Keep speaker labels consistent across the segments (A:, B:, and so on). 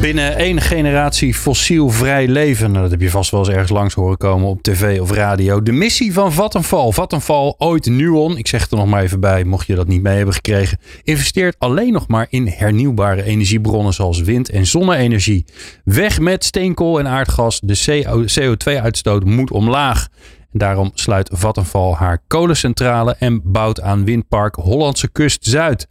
A: Binnen één generatie fossielvrij leven. Nou, dat heb je vast wel eens ergens langs horen komen op tv of radio. De missie van Vattenfall. Vattenfall, ooit Nuon. Ik zeg het er nog maar even bij, mocht je dat niet mee hebben gekregen. Investeert alleen nog maar in hernieuwbare energiebronnen zoals wind- en zonne-energie. Weg met steenkool en aardgas. De CO2-uitstoot moet omlaag. Daarom sluit Vattenfall haar kolencentrale en bouwt aan windpark Hollandse Kust Zuid.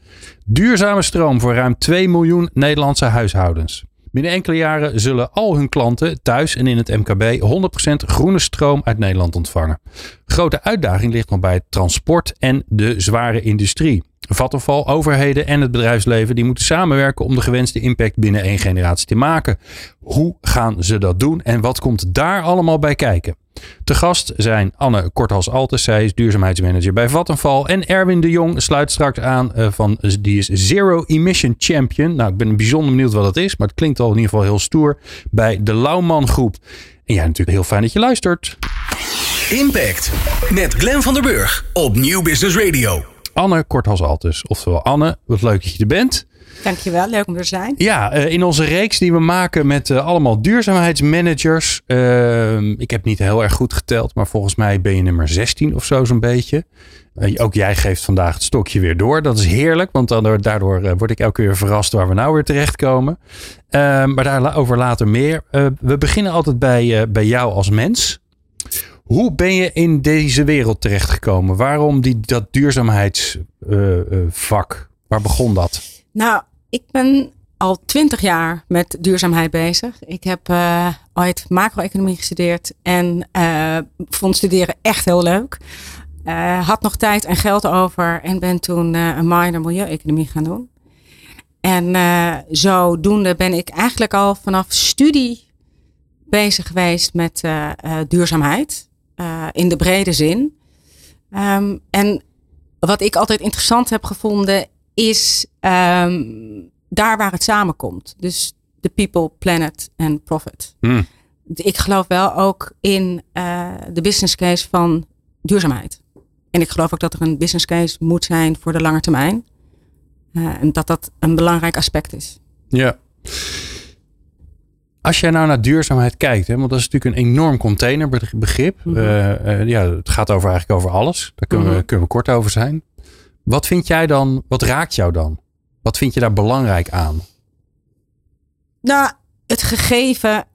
A: Duurzame stroom voor ruim 2 miljoen Nederlandse huishoudens. Binnen enkele jaren zullen al hun klanten thuis en in het MKB 100% groene stroom uit Nederland ontvangen. Grote uitdaging ligt nog bij het transport en de zware industrie. Vattenfall, overheden en het bedrijfsleven die moeten samenwerken om de gewenste impact binnen één generatie te maken. Hoe gaan ze dat doen en wat komt daar allemaal bij kijken? Te gast zijn Anne Korthals-Altes, zij is duurzaamheidsmanager bij Vattenfall. En Erwin de Jong sluit straks aan uh, van, die is Zero Emission Champion. Nou, ik ben bijzonder benieuwd wat dat is, maar het klinkt al in ieder geval heel stoer bij de Lauwman Groep. En jij natuurlijk heel fijn dat je luistert.
B: Impact met Glenn van der Burg op Nieuw Business Radio.
A: Anne Korthals-Altes, oftewel Anne, wat leuk dat je er bent.
C: Dankjewel, leuk om er te zijn.
A: Ja, eh, in onze reeks die we maken met uh, allemaal duurzaamheidsmanagers. Uh, ik heb niet heel erg goed geteld, maar volgens mij ben je nummer 16 of zo zo'n beetje. Eh, ook jij geeft vandaag het stokje weer door. Dat is heerlijk, want dan, daardoor word ik elke keer verrast waar we nou weer terechtkomen. Ehm, maar daarover later meer. we beginnen altijd bij, bij jou als mens. Hoe ben je in deze wereld terechtgekomen? Waarom die, dat duurzaamheidsvak? Waar begon dat?
C: Nou, ik ben al twintig jaar met duurzaamheid bezig. Ik heb uh, ooit macro-economie gestudeerd en uh, vond studeren echt heel leuk. Uh, had nog tijd en geld over en ben toen een minor milieueconomie gaan doen. En zodoende ben ik eigenlijk al vanaf studie bezig geweest met duurzaamheid in de brede zin. Um, en wat ik altijd interessant heb gevonden is um, daar waar het samenkomt. Dus de people, planet en profit. Hmm. Ik geloof wel ook in uh, de business case van duurzaamheid. En ik geloof ook dat er een business case moet zijn voor de lange termijn. Uh, en dat dat een belangrijk aspect is.
A: Ja. Als jij nou naar duurzaamheid kijkt, hè, want dat is natuurlijk een enorm containerbegrip. Mm -hmm. uh, ja, het gaat over eigenlijk over alles. Daar kunnen, we, mhm. kunnen we kort over zijn. Wat vind jij dan, wat raakt jou dan? Wat vind je daar belangrijk aan?
C: Nou, het gegeven,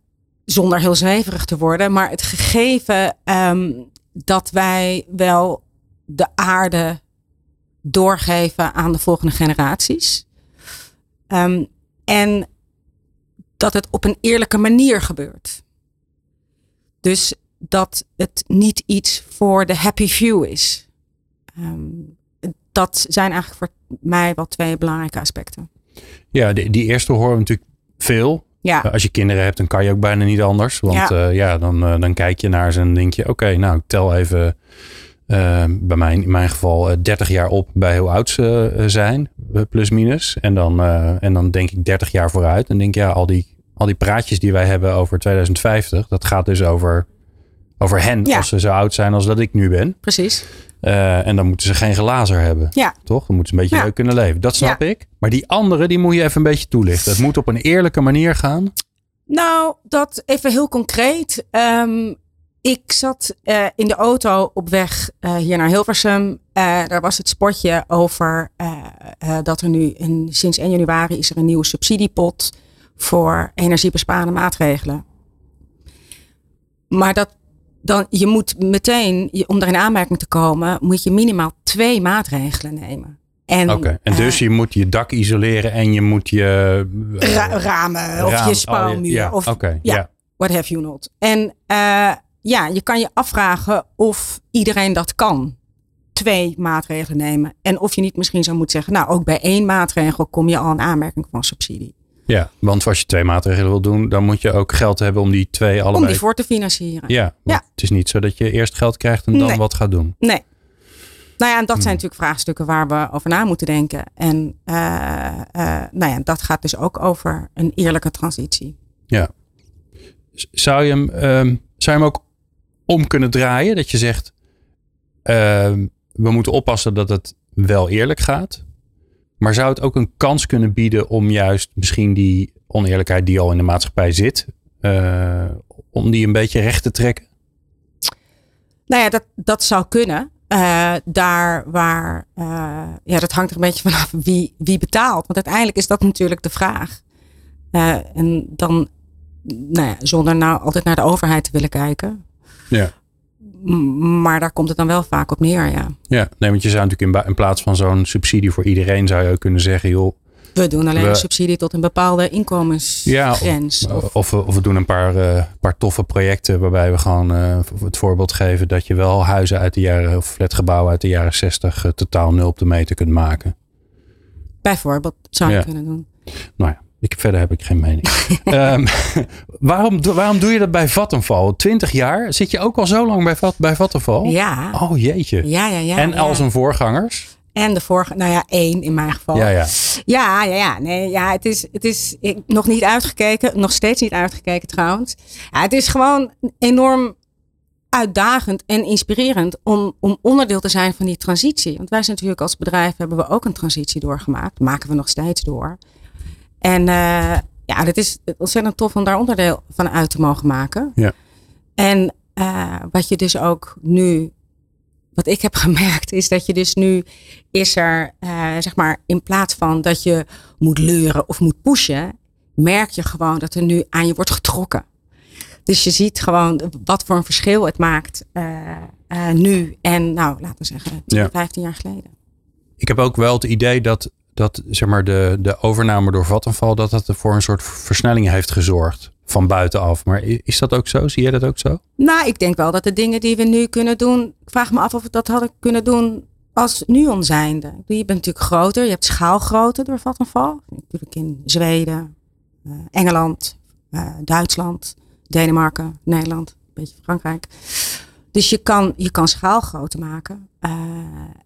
C: zonder heel zweverig te worden, maar het gegeven um, dat wij wel de aarde doorgeven aan de volgende generaties. Um, en dat het op een eerlijke manier gebeurt. Dus dat het niet iets voor de happy few is. Um, dat zijn eigenlijk voor mij wel twee belangrijke aspecten.
A: Ja, die, die eerste horen we natuurlijk veel. Ja. Uh, als je kinderen hebt, dan kan je ook bijna niet anders. Want ja, uh, ja dan, uh, dan kijk je naar ze en denk je, oké, nou, tel even bij mij in mijn geval 30 jaar op bij hoe oud ze zijn, plus minus. En dan, en dan denk ik 30 jaar vooruit. En denk ja, al die, al die praatjes die wij hebben over 2050, dat gaat dus over, over hen ja. als ze zo oud zijn als dat ik nu ben.
C: Precies.
A: Uh, en dan moeten ze geen glazer hebben.
C: Ja.
A: Toch? Dan moeten ze een beetje ja. leuk kunnen leven. Dat snap ja. ik. Maar die andere, die moet je even een beetje toelichten. Het moet op een eerlijke manier gaan.
C: Nou, dat even heel concreet. Um, ik zat uh, in de auto op weg uh, hier naar Hilversum. Uh, daar was het spotje over dat er nu in, sinds 1 januari is er een nieuwe subsidiepot voor energiebesparende maatregelen. Maar dat dan je moet meteen, om daar in aanmerking te komen, moet je minimaal twee maatregelen nemen.
A: En, okay. en dus je moet je dak isoleren en je moet je
C: ra ramen of je spouwmuur. Oh, ja,
A: of okay, ja,
C: what have you not. En ja, je kan je afvragen of iedereen dat kan. Twee maatregelen nemen. En of je niet misschien zou moeten zeggen, nou ook bij één maatregel kom je al in aanmerking van subsidie.
A: Ja, want als je twee maatregelen wil doen, dan moet je ook geld hebben om die twee allebei...
C: Om die voor te financieren.
A: Ja, ja. het is niet zo dat je eerst geld krijgt en dan wat gaat doen.
C: Nee. Nou ja, en dat zijn hmm. natuurlijk vraagstukken waar we over na moeten denken. En uh, uh, nou ja, dat gaat dus ook over een eerlijke transitie.
A: Ja. Zou je hem, um, zou je hem ook om kunnen draaien? Dat je zegt, uh, we moeten oppassen dat het wel eerlijk gaat. Maar zou het ook een kans kunnen bieden om juist misschien die oneerlijkheid die al in de maatschappij zit, uh, om die een beetje recht te trekken?
C: Nou ja, dat, dat zou kunnen. Uh, daar waar, uh, ja, dat hangt er een beetje vanaf wie, wie betaalt. Want uiteindelijk is dat natuurlijk de vraag. en dan, nou ja, zonder nou altijd naar de overheid te willen kijken.
A: Ja.
C: Maar daar komt het dan wel vaak op neer, ja.
A: Ja, nee, want je zou natuurlijk in, in plaats van zo'n subsidie voor iedereen, zou je ook kunnen zeggen, joh.
C: We doen alleen een subsidie tot een bepaalde inkomensgrens.
A: Ja, of, of, of, we doen een paar, uh, paar toffe projecten waarbij we gewoon uh, het voorbeeld geven dat je wel huizen uit de jaren, of flatgebouwen uit de jaren 60 uh, totaal nul op de meter kunt maken.
C: Bijvoorbeeld zou je ja. kunnen doen.
A: Nou ja, ik, verder heb ik geen mening. um, waarom, waarom doe je dat bij Vattenval? Twintig jaar? Zit je ook al zo lang bij, bij Vattenval?
C: Ja.
A: Oh jeetje.
C: Ja, ja, ja.
A: En
C: ja.
A: al zijn voorgangers?
C: En de vorige, nou ja, één in mijn geval.
A: Ja, ja.
C: Ja, ja, ja. Nee, ja, het is, het is ik, nog niet uitgekeken. Nog steeds niet uitgekeken trouwens. Ja, het is gewoon enorm uitdagend en inspirerend om, om onderdeel te zijn van die transitie. Want wij zijn natuurlijk als bedrijf hebben we ook een transitie doorgemaakt. Maken we nog steeds door. En uh, ja, het is ontzettend tof om daar onderdeel van uit te mogen maken.
A: Ja.
C: En uh, wat je dus ook nu, wat ik heb gemerkt, is dat je dus nu is er, uh, zeg maar, in plaats van dat je moet leuren of moet pushen, merk je gewoon dat er nu aan je wordt getrokken. Dus je ziet gewoon wat voor een verschil het maakt nu en, nou, laten we zeggen, 10, ja. 15 jaar geleden.
A: Ik heb ook wel het idee dat dat zeg maar de, de overname door Vattenfall, dat dat voor een soort versnelling heeft gezorgd van buitenaf. Maar is dat ook zo? Zie jij dat ook zo?
C: Nou, ik denk wel dat de dingen die we nu kunnen doen, ik vraag me af of we dat hadden kunnen doen als Nuon zijnde. Je bent natuurlijk groter, je hebt schaalgrootte door Vattenfall. Natuurlijk in Zweden, uh, Engeland, uh, Duitsland, Denemarken, Nederland, een beetje Frankrijk. Dus je kan, je kan schaal groter maken. Uh,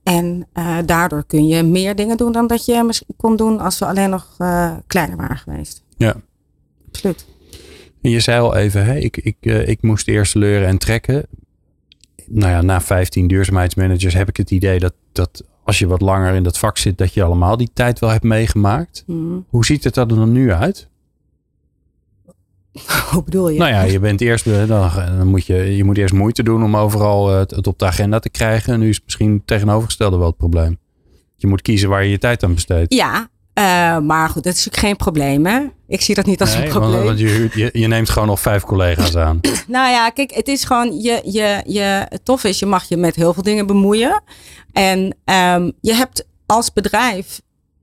C: en uh, daardoor kun je meer dingen doen dan dat je misschien kon doen als we alleen nog uh, kleiner waren geweest.
A: Ja.
C: Absoluut.
A: En je zei al even, hè, ik, ik, ik moest eerst leuren en trekken. Nou ja, na 15 duurzaamheidsmanagers heb ik het idee dat, dat als je wat langer in dat vak zit, dat je allemaal die tijd wel hebt meegemaakt.
C: Mm.
A: Hoe ziet het er dan nu uit?
C: Hoe bedoel je?
A: Nou ja, je bent eerst, dan, dan moet je, je moet eerst moeite doen om overal het, het op de agenda te krijgen. En nu is misschien het tegenovergestelde wel het probleem. Je moet kiezen waar je je tijd aan besteedt.
C: Ja, uh, maar goed, dat is natuurlijk geen probleem hè. Ik zie dat niet als
A: nee,
C: een probleem.
A: Want, want je, je, je, neemt gewoon nog vijf collega's aan.
C: nou ja, kijk, het is gewoon, je, je, je, het tof is, je mag je met heel veel dingen bemoeien. En um, je hebt als bedrijf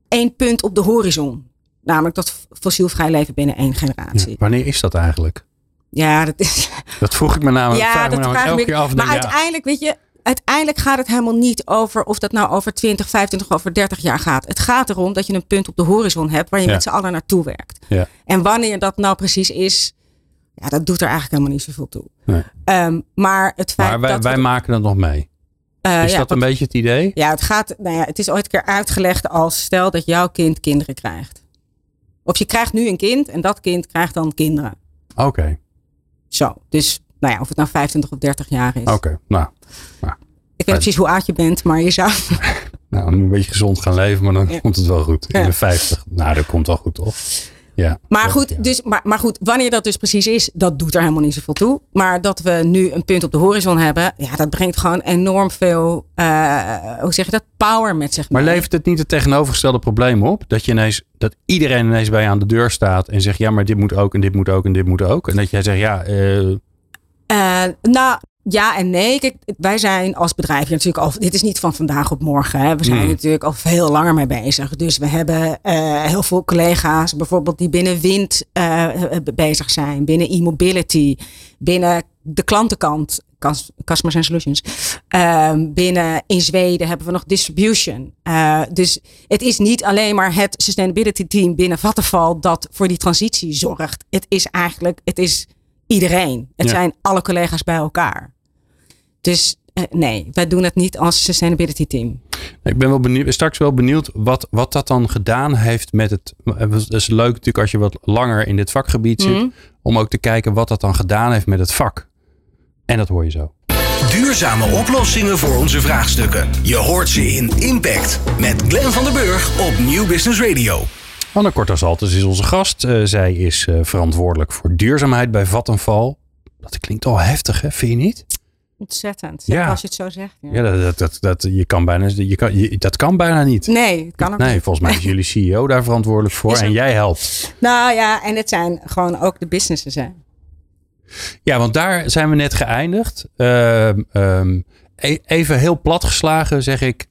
C: één punt op de horizon. Namelijk dat fossielvrij leven binnen één generatie.
A: Ja, wanneer is dat eigenlijk?
C: Ja, dat is.
A: Dat vroeg ik me namelijk,
C: ja,
A: vraag
C: dat
A: me namelijk elke keer af.
C: Maar
A: ja.
C: uiteindelijk, weet je, uiteindelijk gaat het helemaal niet over of dat nou over 20, 25 of over 30 jaar gaat. Het gaat erom dat je een punt op de horizon hebt waar je
A: Ja.
C: met z'n allen naartoe werkt.
A: Ja.
C: En wanneer dat nou precies is, ja, dat doet er eigenlijk helemaal niet zoveel toe.
A: Nee.
C: Ehm, maar het feit
A: Maar wij,
C: dat
A: wij
C: we-
A: maken dat nog mee.
C: eh,
A: Is
C: ja,
A: dat een
C: wat-
A: beetje het idee?
C: Ja, het gaat. Nou ja, het is ooit een keer uitgelegd als stel dat jouw kind kinderen krijgt. Of je krijgt nu een kind en dat kind krijgt dan kinderen.
A: Oké,
C: Zo. Dus nou ja, of het nou 25 of 30 jaar is.
A: oké. Nou,
C: Ik weet precies hoe oud je bent, maar je zou.
A: nou, een beetje gezond gaan leven, maar dan
C: Ja.
A: komt het wel goed. Ik
C: Ja.
A: ben 50. Nou, dat komt wel goed, toch? Ja.
C: Maar goed,
A: ja.
C: dus, maar, maar goed, wanneer dat dus precies is, dat doet er helemaal niet zoveel toe. Maar dat we nu een punt op de horizon hebben, ja, dat brengt gewoon enorm veel, eh, hoe zeg je dat, power met zich
A: Maar
C: mee.
A: levert het niet het tegenovergestelde probleem op? Dat, je ineens, dat iedereen ineens bij je aan de deur staat en zegt: ja, maar dit moet ook en dit moet ook en dit moet ook. En dat jij zegt: ja, Eh,
C: nou, ja en nee. Kijk, wij zijn als bedrijf natuurlijk al. Dit is niet van vandaag op morgen. Hè. We zijn
A: Hmm.
C: natuurlijk al veel langer mee bezig. Dus we hebben eh, heel veel collega's, bijvoorbeeld die binnen wind eh, bezig zijn, binnen e-mobility, binnen de klantenkant. Customers and Solutions. Ehm, binnen in Zweden hebben we nog distribution. Dus het is niet alleen maar het sustainability team binnen Vattenfall dat voor die transitie zorgt. Het is eigenlijk, het is iedereen. Het
A: Ja.
C: zijn alle collega's bij elkaar. Dus eh, nee, wij doen het niet als sustainability team.
A: Ik ben wel benieuwd, straks wel benieuwd wat, wat dat dan gedaan heeft met het. Het is leuk natuurlijk als je wat langer in dit vakgebied zit.
C: Mhm.
A: Om ook te kijken wat dat dan gedaan heeft met het vak. En dat hoor je zo.
B: Duurzame oplossingen voor onze vraagstukken. Je hoort ze in Impact met Glenn van den Burg op Nieuw Business Radio.
A: Anne Kortas-Altes is onze gast. Eh, zij is eh, verantwoordelijk voor duurzaamheid bij Vattenfall. Dat klinkt al heftig, hè? Vind je niet?
C: Ontzettend.
A: Ja.
C: Als je het zo zegt. ja.
A: Ja, dat, dat, dat, dat, je kan bijna, je kan, je, dat kan bijna niet.
C: Nee, het kan ook
A: Nee,
C: niet.
A: volgens mij is jullie CEO daar verantwoordelijk voor en jij helpt.
C: Nou ja, en het zijn gewoon ook de businesses. Hè.
A: Ja, want daar zijn we net geëindigd. Ehm, ehm, e- even heel plat geslagen zeg ik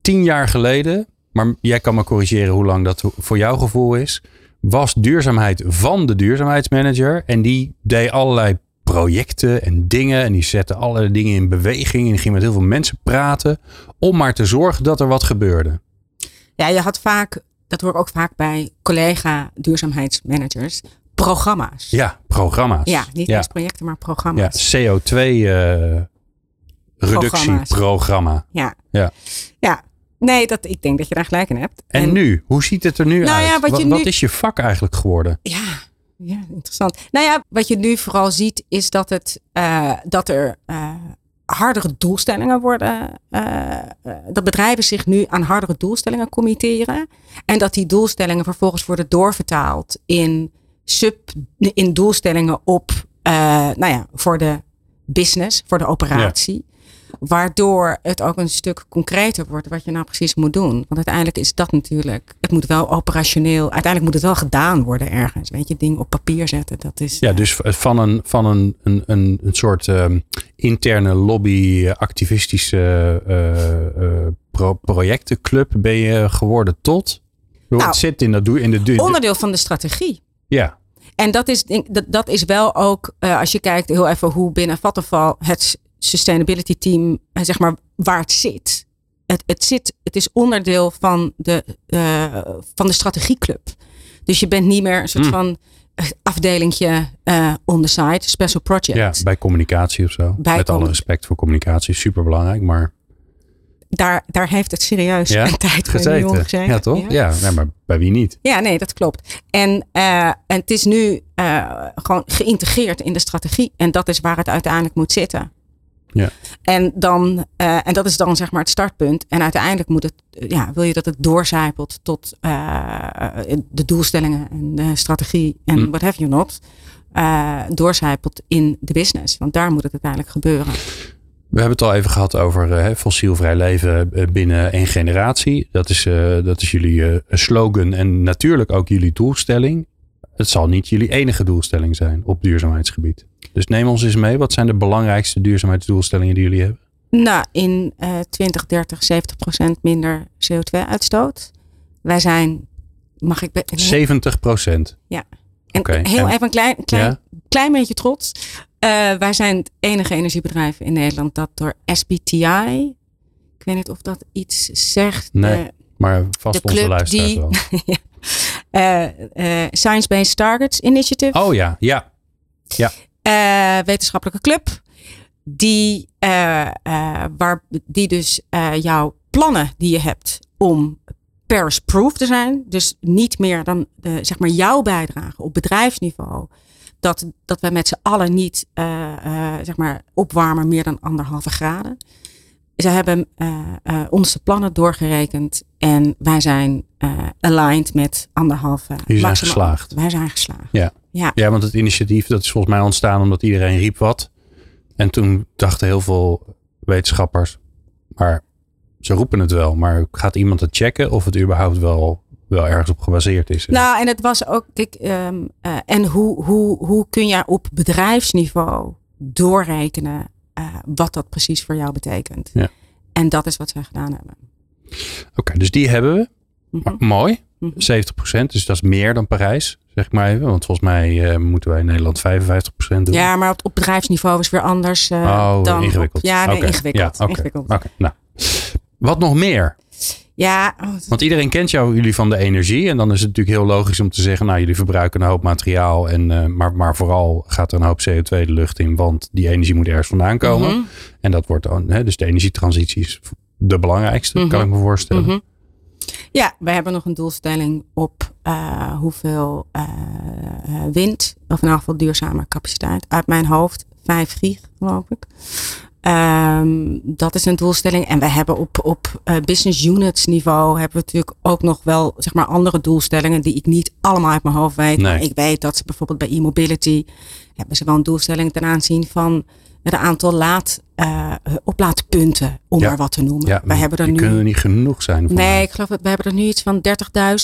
A: tien jaar geleden, maar jij kan me corrigeren hoe lang dat voor jouw gevoel is, was duurzaamheid van de duurzaamheidsmanager en die deed allerlei projecten en dingen en die zette allerlei dingen in beweging en die ging met heel veel mensen praten om maar te zorgen dat er wat gebeurde.
C: Ja, je had vaak, dat hoor ik ook vaak bij collega duurzaamheidsmanagers, programma's.
A: Ja, programma's.
C: Ja, niet
A: ja.
C: eens projecten, maar
A: Ja,
C: programma's.
A: CO2 eh, reductieprogramma.
C: Ja.
A: Ja.
C: Ja. Nee, dat, ik denk dat je daar gelijk in hebt.
A: En, nu? Hoe ziet het er nu
C: Nou
A: uit?
C: ja, wat
A: wat, is je vak eigenlijk geworden?
C: Ja, ja, interessant. Nou ja, wat je nu vooral ziet is dat, het, eh, dat er eh, hardere doelstellingen worden. eh, dat bedrijven zich nu aan hardere doelstellingen committeren. En dat die doelstellingen vervolgens worden doorvertaald in, sub, in doelstellingen op, nou ja, voor de business, voor de operatie. Waardoor het ook een stuk concreter wordt wat je nou precies moet doen. Want uiteindelijk is dat natuurlijk. Het moet wel operationeel. Uiteindelijk moet het wel gedaan worden ergens. Weet je, dingen op papier zetten. Dat is.
A: Ja, dus van een, van een, een, een, een soort ehm, interne lobby, eh, activistische eh, eh, pro- projectenclub ben je geworden tot?
C: Nou,
A: het zit in, dat, doe- in de duur.
C: onderdeel van de strategie.
A: Ja,
C: En dat is, dat, dat is wel ook, eh, als je kijkt heel even hoe binnen Vattenfall het sustainability team, eh, zeg maar, waar het zit. Het, het, zit, het is onderdeel van de, eh, van de strategieclub. Dus je bent niet meer een soort
A: Mm.
C: van eh, afdelingje on the side, special project.
A: ja, bij communicatie of zo.
C: Bij
A: Met alle respect voor communicatie, super belangrijk. Maar
C: Daar, daar heeft het serieus
A: ja,
C: een tijd voor
A: gezeten. Ja, toch? Ja, nee, maar bij wie niet?
C: Ja, nee, dat klopt. En, en het is nu gewoon geïntegreerd in de strategie. En dat is waar het uiteindelijk moet zitten.
A: Ja.
C: En, dan, eh, en dat is dan zeg maar het startpunt. En uiteindelijk moet het, eh, ja, wil je dat het doorcijpelt tot eh, de doelstellingen en de strategie en
A: Hm.
C: what have you not. eh doorcijpelt in de business. Want daar moet het uiteindelijk gebeuren.
A: We hebben het al even gehad over fossielvrij leven binnen één generatie. Dat is, dat is jullie slogan en natuurlijk ook jullie doelstelling. Het zal niet jullie enige doelstelling zijn op duurzaamheidsgebied. Dus neem ons eens mee. Wat zijn de belangrijkste duurzaamheidsdoelstellingen die jullie hebben?
C: Nou, in eh 2030 70% minder CO2-uitstoot. Wij zijn, mag ik... be-
A: 70 procent.
C: En
A: Oké,
C: heel
A: en-
C: even een klein, klein,
A: Ja?
C: klein beetje trots. Eh, wij zijn het enige energiebedrijf in Nederland dat door SBTI, ik weet niet of dat iets zegt,
A: Nee, Maar vast
C: De
A: onze
C: club
A: luisteraars
C: die-
A: wel.
C: Science Based Targets Initiative,
A: Oh ja, ja.
C: eh, wetenschappelijke club, die, eh, eh, waar, die dus eh, jouw plannen die je hebt om Paris-proof te zijn, dus niet meer dan zeg maar jouw bijdrage op bedrijfsniveau, dat, dat we met z'n allen niet eh, eh, zeg maar opwarmen meer dan anderhalve graden. Ze hebben eh, eh, onze plannen doorgerekend en wij zijn eh, aligned met anderhalve.
A: zijn
C: maximaal.
A: geslaagd.
C: Wij zijn geslaagd.
A: Ja.
C: Ja.
A: Ja, want het initiatief dat is volgens mij ontstaan omdat iedereen riep wat. En toen dachten heel veel wetenschappers, maar ze roepen het wel, maar gaat iemand het checken of het überhaupt wel, wel ergens op gebaseerd is?
C: Nou, en het was ook, kijk, ehm, eh, en hoe, hoe, hoe kun je op bedrijfsniveau doorrekenen eh, wat dat precies voor jou betekent?
A: Ja.
C: En dat is wat wij gedaan hebben.
A: Oké, dus die hebben we.
C: Mhm.
A: Mooi.
C: Mhm.
A: 70%, dus dat is meer dan Parijs. Zeg maar even, want volgens mij uh, moeten wij in Nederland 55% doen.
C: Ja, maar op, op bedrijfsniveau is weer anders uh,
A: oh,
C: dan
A: ingewikkeld.
C: Op, ja, nee,
A: okay.
C: ingewikkeld.
A: Ja, okay.
C: ingewikkeld.
A: Okay. Nou. Wat nog meer?
C: Ja.
A: Want iedereen kent jou, jullie van de energie. En dan is het natuurlijk heel logisch om te zeggen, nou jullie verbruiken een hoop materiaal. En, uh, maar, maar vooral gaat er een hoop CO2 de lucht in, want die energie moet ergens vandaan komen.
C: Mm -hmm.
A: En dat wordt dan, hè, dus de energietransitie is de belangrijkste, mm -hmm. kan ik me voorstellen.
C: Mm -hmm. Ja, wij hebben nog een doelstelling op uh, hoeveel uh, wind, of in elk geval duurzame capaciteit. Uit mijn hoofd 5 gig, geloof ik. Um, dat is een doelstelling. En we hebben op, op uh, business units niveau hebben we natuurlijk ook nog wel zeg maar andere doelstellingen die ik niet allemaal uit mijn hoofd weet.
A: Nee.
C: Ik weet dat ze bijvoorbeeld bij e-mobility hebben ze wel een doelstelling ten aanzien van het aantal laad, uh, oplaadpunten, om
A: Ja.
C: maar wat te noemen.
A: Ja,
C: we hebben er
A: die
C: nu.
A: kunnen er niet genoeg zijn. voor
C: Nee,
A: mij.
C: ik geloof dat we hebben er nu iets van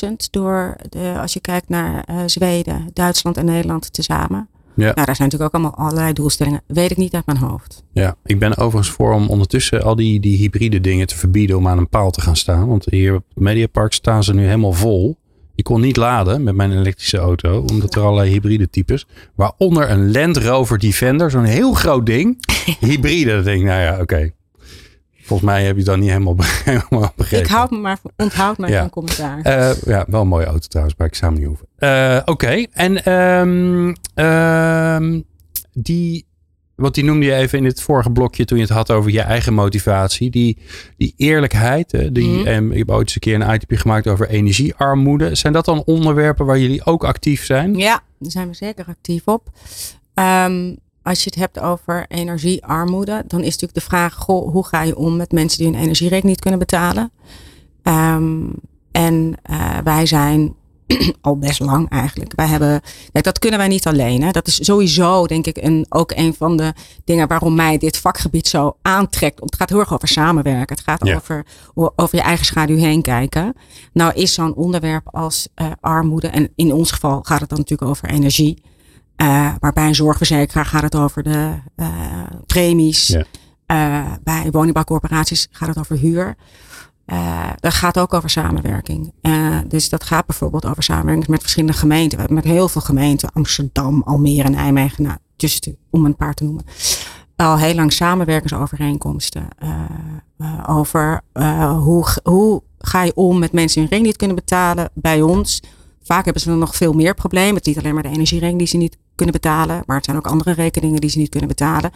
C: 30.000 door de, als je kijkt naar eh, Zweden, Duitsland en Nederland tezamen.
A: Ja.
C: Nou, daar zijn natuurlijk ook allemaal allerlei doelstellingen. Weet ik niet uit mijn hoofd.
A: Ja, ik ben overigens voor om ondertussen al die, die hybride dingen te verbieden om aan een paal te gaan staan. Want hier op het Mediapark staan ze nu helemaal vol. Ik kon niet laden met mijn elektrische auto, omdat er allerlei hybride types. Waaronder een Land Rover Defender, zo'n heel groot ding. Hybride, denk ik, nou ja, oké. Volgens mij heb je dat niet helemaal, be- helemaal begrepen.
C: Ik houd me maar, onthoud mij
A: Ja.
C: van commentaar.
A: Eh, ja, wel een mooie auto trouwens, waar ik samen niet hoeven. Eh, Oké, en ehm, ehm, die, want die noemde je even in het vorige blokje toen je het had over je eigen motivatie. Die, die eerlijkheid, hè, die,
C: Mhm.
A: en ik heb ooit eens een keer een itemje gemaakt over energiearmoede. Zijn dat dan onderwerpen waar jullie ook actief zijn?
C: Ja, daar zijn we zeker actief op. Ehm, als je het hebt over energiearmoede, dan is natuurlijk de vraag: goh, hoe ga je om met mensen die hun energierekening niet kunnen betalen? Ehm, en eh, wij zijn al best lang eigenlijk. Wij hebben, kijk, dat kunnen wij niet alleen. Hè. Dat is sowieso, denk ik, een, ook een van de dingen waarom mij dit vakgebied zo aantrekt. Het gaat heel erg over samenwerken. Het gaat
A: Ja.
C: over, over je eigen schaduw heen kijken. Nou is zo'n onderwerp als eh, armoede, en in ons geval gaat het dan natuurlijk over energie. Eh, maar bij een zorgverzekeraar gaat het over de eh, premies.
A: Ja.
C: Eh, bij woningbouwcorporaties gaat het over huur. Dat gaat ook over samenwerking. Dus dat gaat bijvoorbeeld over samenwerking met verschillende gemeenten. We hebben met heel veel gemeenten, Amsterdam, Almere, Nijmegen, nou, te- om een paar te noemen. Al heel lang samenwerkingsovereenkomsten over hoe, hoe ga je om met mensen die hun rekening niet kunnen betalen bij ons. Vaak hebben ze dan nog veel meer problemen. Het is niet alleen maar de energierekening die ze niet kunnen betalen, maar het zijn ook andere rekeningen die ze niet kunnen betalen.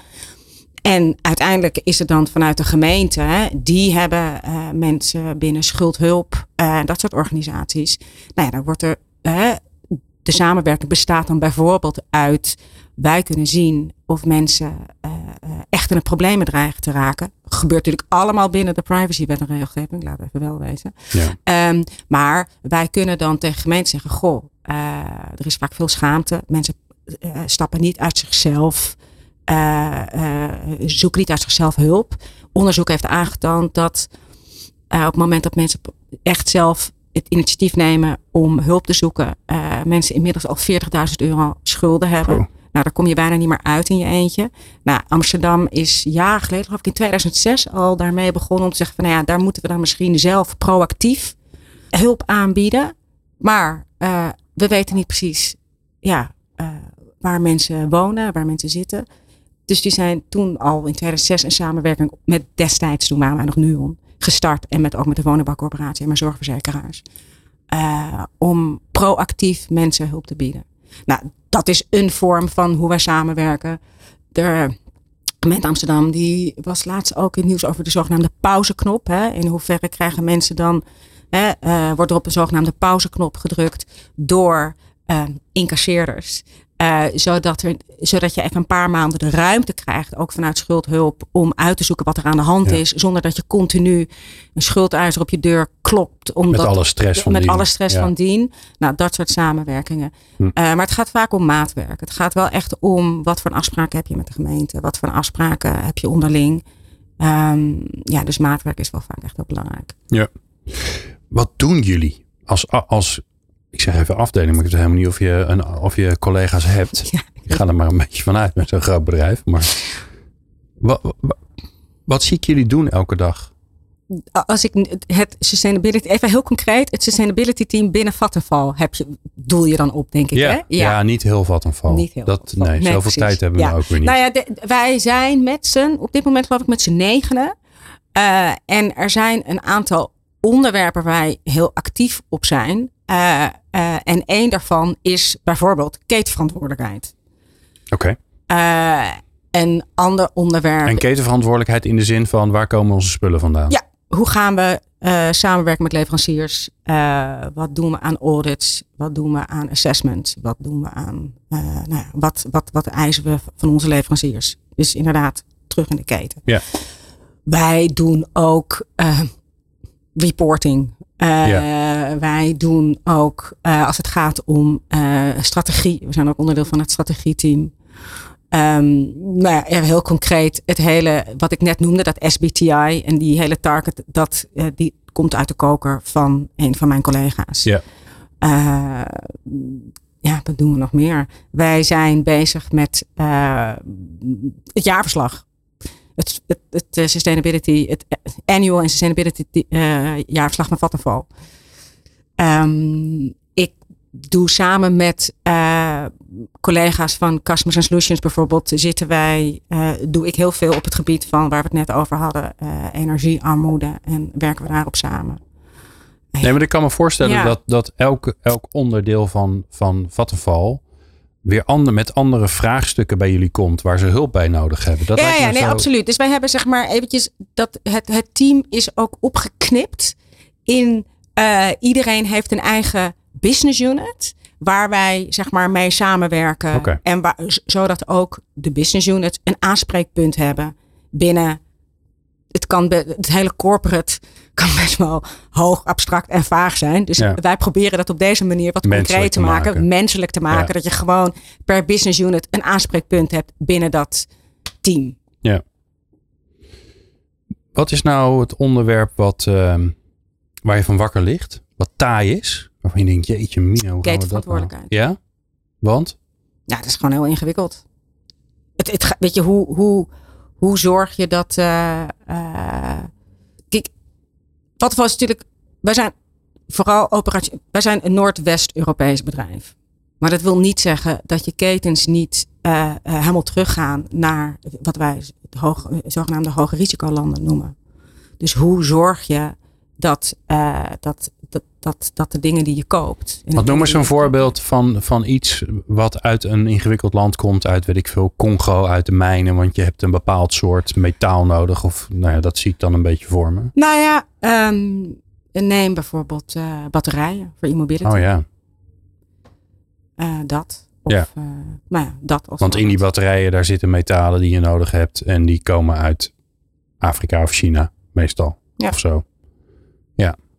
C: En uiteindelijk is het dan vanuit de gemeente, hè, die hebben eh, mensen binnen schuldhulp en dat soort organisaties. Nou ja, dan wordt er, de samenwerking bestaat dan bijvoorbeeld uit, wij kunnen zien of mensen eh, eh, echt in een problemen dreigen te raken. Gebeurt natuurlijk allemaal binnen de privacywet en regelgeving, we even wel wezen.
A: Ja.
C: Ehm, maar wij kunnen dan tegen gemeenten zeggen: Goh, eh, er is vaak veel schaamte. Mensen stappen niet uit zichzelf. zoeken niet uit zichzelf hulp. Onderzoek heeft aangetoond dat op het moment dat mensen echt zelf het initiatief nemen om hulp te zoeken, eh, mensen inmiddels al 40.000 euro schulden hebben.
A: Oh.
C: Nou, daar kom je bijna niet meer uit in je eentje. Nou, Amsterdam is jaren geleden, geloof ik in 2006 al daarmee begonnen om te zeggen van, nou ja, daar moeten we dan misschien zelf proactief hulp aanbieden. Maar eh, we weten niet precies ja, eh, waar mensen wonen, waar mensen zitten. Dus die zijn toen al in 2006 in samenwerking met destijds, toen waren wij nog Nuon, gestart. En met, ook met de woningbouwcorporatie en mijn zorgverzekeraars. eh, om proactief mensen hulp te bieden. Nou, dat is een vorm van hoe wij samenwerken. De gemeente Amsterdam die was laatst ook in het nieuws over de zogenaamde pauzeknop. Hè. In hoeverre krijgen mensen dan, hè, eh, wordt er op een zogenaamde pauzeknop gedrukt door eh, incasseerders. Eh, zodat, er, zodat je even een paar maanden de ruimte krijgt, ook vanuit schuldhulp, om uit te zoeken wat er aan de hand
A: Ja.
C: is. Zonder dat je continu een schuldeiser op je deur klopt. Omdat,
A: Met alle stress van
C: met
A: dien.
C: alle stress
A: Ja.
C: van dien. Nou, dat soort samenwerkingen.
A: Hm.
C: Eh, maar het gaat vaak om maatwerk. Het gaat wel echt om wat voor afspraken heb je met de gemeente. Wat voor afspraken heb je onderling. Ehm, ja, dus maatwerk is wel vaak echt heel belangrijk.
A: Ja. Wat doen jullie als, als ik zeg even afdeling, maar ik weet helemaal niet of je, een, of je collega's hebt.
C: Ja.
A: Ik ga er maar een beetje vanuit met zo'n groot bedrijf. Maar wat, wat, wat zie ik jullie doen elke dag?
C: als ik het sustainability, even heel concreet, het sustainability team binnen Vattenfall heb je, doel je dan op, denk ik.
A: Ja,
C: hè?
A: ja. niet heel Vattenfall.
C: Niet heel
A: dat,
C: Vattenfall.
A: nee,
C: Nee,
A: zoveel
C: precies.
A: tijd hebben we
C: Ja.
A: ook weer niet.
C: Nou ja, de- wij zijn met z'n, op dit moment geloof ik met z'n negenen. Eh, en er zijn een aantal onderwerpen waar wij heel actief op zijn. Eh, eh, en één daarvan is bijvoorbeeld ketenverantwoordelijkheid.
A: Oké.
C: Eh, een ander onderwerp
A: En ketenverantwoordelijkheid in de zin van waar komen onze spullen vandaan?
C: Ja, hoe gaan we samenwerken met leveranciers? Wat doen we aan audits? Wat doen we aan assessments? Wat doen we aan, nou ja, wat, wat, wat eisen we van onze leveranciers? Dus inderdaad, terug in de keten.
A: Ja.
C: Wij doen ook reporting. Eh, Wij doen ook, eh, als het gaat om eh, strategie, we zijn ook onderdeel van het strategieteam. Ehm nou ja, heel concreet, het hele, wat ik net noemde, dat SBTI en die hele target, dat, die komt uit de koker van een van mijn collega's.
A: Ja.
C: Ja, wat doen we nog meer? Wij zijn bezig met het jaarverslag. Het, het, het eh, sustainability, het annual en sustainability eh, jaarverslag van Vattenfall. Ehm, ik doe samen met eh, collega's van Customers and Solutions bijvoorbeeld, zitten wij, eh, doe ik heel veel op het gebied van waar we het net over hadden, eh, energiearmoede en werken we daarop samen.
A: Nee, maar ik kan me voorstellen
C: Ja.
A: dat, dat elk, elk onderdeel van, van Vattenfall weer ander, met andere vraagstukken bij jullie komt waar ze hulp bij nodig hebben. Dat
C: ja, ja, nee,
A: zo-
C: absoluut. Dus wij hebben zeg maar eventjes dat het, het team is ook opgeknipt in eh, iedereen heeft een eigen business unit waar wij zeg maar mee samenwerken en waar, zodat ook de business units een aanspreekpunt hebben binnen het kan het hele corporate kan best wel hoog abstract en vaag zijn. Dus
A: Ja.
C: wij proberen dat op deze manier wat
A: Menselijk
C: concreet
A: te
C: maken,
A: maken.
C: menselijk te maken,
A: Ja.
C: dat je gewoon per business unit een aanspreekpunt hebt binnen dat team.
A: Wat is nou het onderwerp wat, ehm, waar je van wakker ligt? Wat taai is? Waarvan je denkt, jeetje Mino, hoe gaan we dat nou? Ja? Want?
C: Ja, dat is gewoon heel ingewikkeld. Het, het, weet je, hoe, hoe, hoe zorg je dat. eh eh kijk, wat was natuurlijk. Wij zijn vooral operatie. Wij zijn een Noordwest-Europees bedrijf. Maar dat wil niet zeggen dat je ketens niet eh, helemaal teruggaan naar wat wij hoog, zogenaamde hoge risicolanden noemen. Dus hoe zorg je dat, dat, dat, dat, de dingen die je koopt.
A: Wat noem eens een voorbeeld van, van iets wat uit een ingewikkeld land komt, uit weet ik veel, Congo, uit de mijnen, want je hebt een bepaald soort metaal nodig. Of nou ja, dat zie ik dan een beetje voor me.
C: Nou ja, ehm, neem bijvoorbeeld eh, batterijen voor e-mobility.
A: Oh ja,
C: Eh, dat. Of,
A: Ja.
C: eh, nou ja, dat als
A: want in die batterijen daar zitten metalen die je nodig hebt en die komen uit Afrika of China meestal.
C: Ja.
A: Of zo.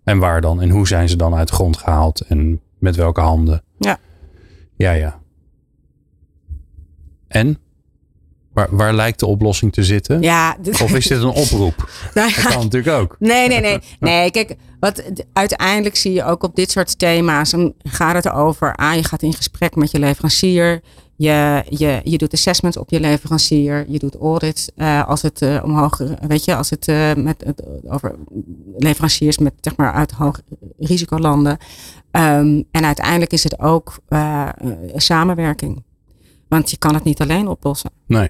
A: En waar dan? En hoe zijn ze dan uit de grond gehaald en met welke handen?
C: Ja.
A: Ja, ja. En? Waar, waar lijkt de oplossing te zitten?
C: Ja,
A: Of is dit een oproep?
C: nou
A: Dat kan natuurlijk ook.
C: Nee, nee, nee. Nee, kijk, wat, uiteindelijk zie je ook op dit soort thema's. Dan gaat het erover. Ah, je gaat in gesprek met je leverancier. Je, je, je doet assessments op je leverancier. Je doet audits eh, als het eh, omhoog, weet je, als het eh, met over leveranciers met zeg maar uit hoog risicolanden. Ehm, en uiteindelijk is het ook samenwerking. Want je kan het niet alleen oplossen.
A: Nee.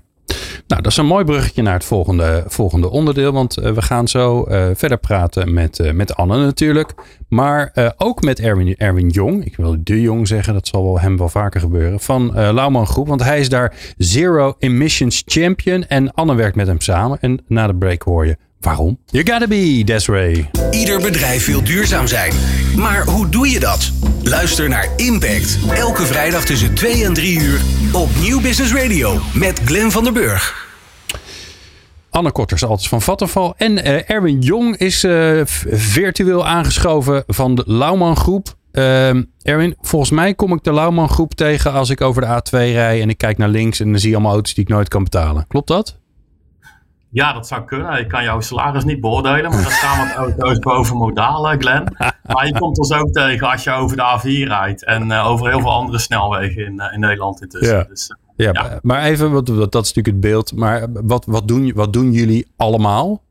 A: Nou, dat is een mooi bruggetje naar het volgende, volgende onderdeel. Want eh, we gaan zo eh, verder praten met, eh, met Anne natuurlijk. Maar ook met Erwin, Erwin Jong. Ik wil de Jong zeggen. Dat zal wel hem wel vaker gebeuren. Van Lauwman Groep. Want hij is daar Zero Emissions Champion. En Anne werkt met hem samen. En na de break hoor je waarom. You gotta be, Desiree.
B: Ieder bedrijf wil duurzaam zijn. Maar hoe doe je dat? Luister naar Impact. Elke vrijdag tussen 2 en 3 uur op Nieuw Business Radio. Met Glenn van der Burg.
A: Anne Kotters, altijd van Vattenval. En eh, Erwin Jong is eh, virtueel aangeschoven van de Lauwman Groep. Ehm, Erwin, volgens mij kom ik de Lauwman Groep tegen als ik over de A2 rij en ik kijk naar links en dan zie je allemaal auto's die ik nooit kan betalen. Klopt dat?
D: Ja, dat zou kunnen. Ik kan jouw salaris niet beoordelen, maar daar staan wat auto's boven modaal, eh, Glenn. Maar je komt ons ook tegen als je over de A4 rijdt en eh, over heel veel andere snelwegen in, eh, in Nederland intussen.
A: Ja.
D: Dus, eh,
A: Ja,
D: Ja.
A: maar- even, wat, dat is natuurlijk het beeld. Maar wat, wat, doen, wat doen jullie allemaal?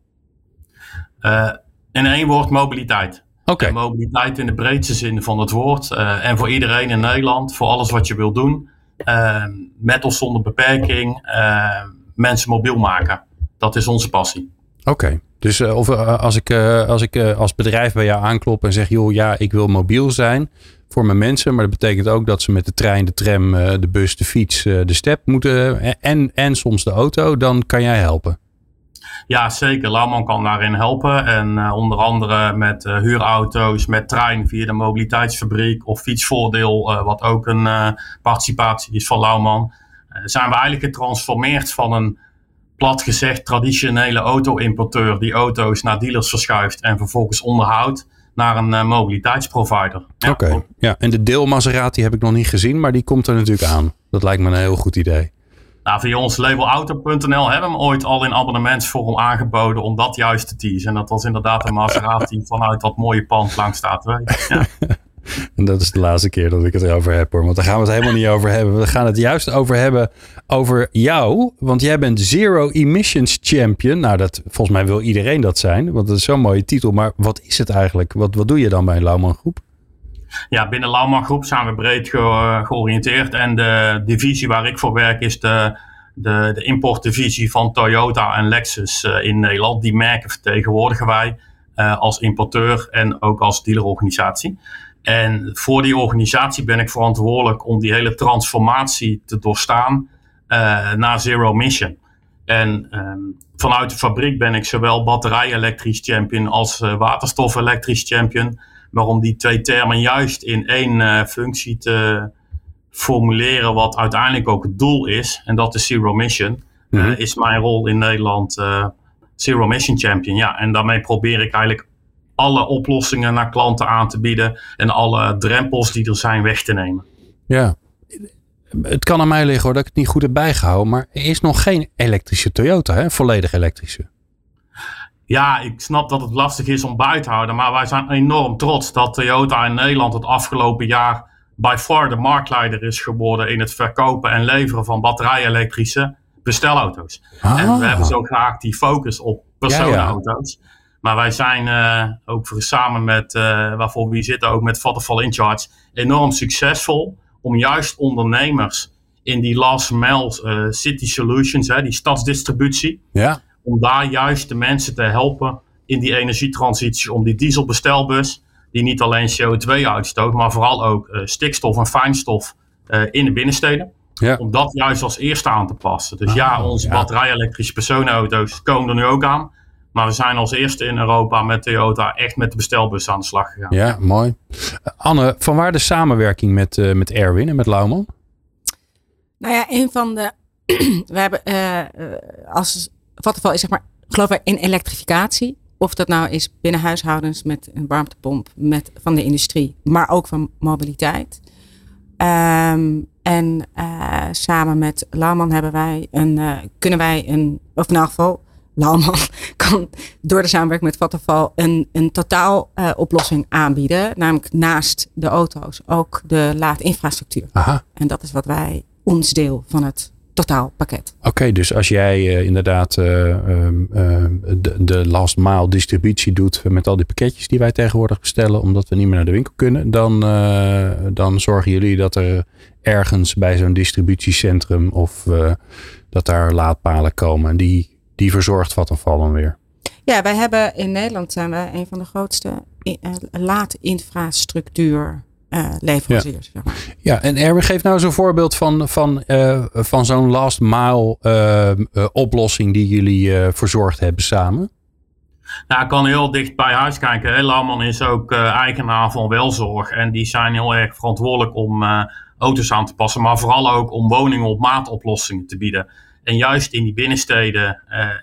D: In één woord mobiliteit.
A: Oké.
D: Mobiliteit in de breedste zin van het woord. Uh, en voor iedereen in Nederland, voor alles wat je wil doen. Uh, met of zonder beperking, uh, mensen mobiel maken. Dat is onze passie.
A: Oké. Dus of, als ik, als, ik als bedrijf bij jou aanklop en zeg, joh, ja, ik wil mobiel zijn voor mijn mensen. Maar dat betekent ook dat ze met de trein, de tram, de bus, de fiets, de step moeten en, en soms de auto. Dan kan jij helpen.
D: Ja, zeker. Lauwman kan daarin helpen. En uh, onder andere met uh, huurauto's, met trein via de mobiliteitsfabriek of fietsvoordeel, uh, wat ook een participatie is van Lauwman. zijn we eigenlijk getransformeerd van een plat gezegd traditionele auto-importeur die auto's naar dealers verschuift en vervolgens onderhoudt naar een mobiliteitsprovider.
A: Ja, Oké, ja. en de deel Maserati heb ik nog niet gezien, maar die komt er natuurlijk aan. Dat lijkt me een heel goed idee.
D: Nou, via ons label auto.nl hebben we hem ooit al in abonnementsvorm aangeboden om dat juist te teasen. En dat was inderdaad een Maserati vanuit dat mooie pand langs staat. Ja.
A: En dat is de laatste keer dat ik het erover heb hoor. Want daar gaan we het helemaal niet over hebben. We gaan het juist over hebben over jou. Want jij bent Zero Emissions Champion. Nou, dat, volgens mij wil iedereen dat zijn. Want dat is zo'n mooie titel. Maar wat is het eigenlijk? Wat, wat doe je dan bij een Lauwman Groep?
D: ja, binnen Lauwman Groep zijn we breed georiënteerd. En de divisie waar ik voor werk is de, de, de importdivisie van Toyota en Lexus uh, in Nederland. Die merken vertegenwoordigen wij uh, als importeur en ook als dealerorganisatie. En voor die organisatie ben ik verantwoordelijk om die hele transformatie te doorstaan uh, naar zero mission. En um, vanuit de fabriek ben ik zowel batterij-elektrisch champion als waterstof-elektrisch champion. Maar om die twee termen juist in één uh, functie te formuleren, wat uiteindelijk ook het doel is, en dat is Zero Mission, mm -hmm. is mijn rol in Nederland Zero Mission Champion. Ja, en daarmee probeer ik eigenlijk alle oplossingen naar klanten aan te bieden en alle drempels die er zijn weg te nemen.
A: Ja, het kan aan mij liggen hoor dat ik het niet goed heb bijgehouden, maar er is nog geen elektrische Toyota, hè? volledig elektrische.
D: Ja, ik snap dat het lastig is om bij te houden. Maar wij zijn enorm trots dat Toyota in Nederland het afgelopen jaar by far de marktleider is geworden in het verkopen en leveren van batterij-elektrische bestelauto's. Ah. En we hebben zo graag die focus op personenauto's. Ja, ja. Maar wij zijn uh, ook samen met, uh, waarvoor we zitten, ook met Vattenfall in Charge, enorm succesvol om juist ondernemers in die last mile uh, city solutions, hè, die stadsdistributie,
A: ja
D: om daar juist de mensen te helpen in die energietransitie. Om die dieselbestelbus, die niet alleen CO2 uitstoot, maar vooral ook stikstof en fijnstof in de binnensteden.
A: Ja.
D: Om dat juist als eerste aan te passen. Dus ah, ja, onze ja. batterij-elektrische personenauto's komen er nu ook aan. Maar we zijn als eerste in Europa met Toyota echt met de bestelbus aan de slag gegaan.
A: Ja, mooi. Anne, van waar de samenwerking met, uh, met Erwin en met Lauwman?
C: Nou ja, een van de. we hebben als Vattenfall is zeg maar, geloof ik, in elektrificatie. Of dat nou is binnen huishoudens met een warmtepomp met, van de industrie, maar ook van mobiliteit. Um, en uh, samen met Lauwman hebben wij een, uh, kunnen wij een, of in elk geval, Lauwman kan door de samenwerking met Vattenfall een, een totaal uh, oplossing aanbieden. Namelijk naast de auto's ook de laadinfrastructuur.
A: Aha.
C: En dat is wat wij ons deel van het totaalpakket.
A: Oké, okay, dus als jij uh, inderdaad uh, uh, de, de, last mile distributie doet met al die pakketjes die wij tegenwoordig bestellen, omdat we niet meer naar de winkel kunnen, dan, dan zorgen jullie dat er ergens bij zo'n distributiecentrum of dat daar laadpalen komen. En die, die verzorgt Vattenfall dan weer.
C: Ja, wij hebben in Nederland zijn we een van de grootste laadinfrastructuur uh, leveranciers.
A: Ja. Zeg maar. ja, en Erwin, geef nou eens een voorbeeld van, van, uh, van zo'n last mile uh, oplossing die jullie verzorgd hebben samen.
D: Nou, ik kan heel dicht bij huis kijken. Lauwman is ook eigenaar van Welzorg. En die zijn heel erg verantwoordelijk om auto's aan te passen. Maar vooral ook om woningen op maat oplossingen te bieden. En juist in die binnensteden,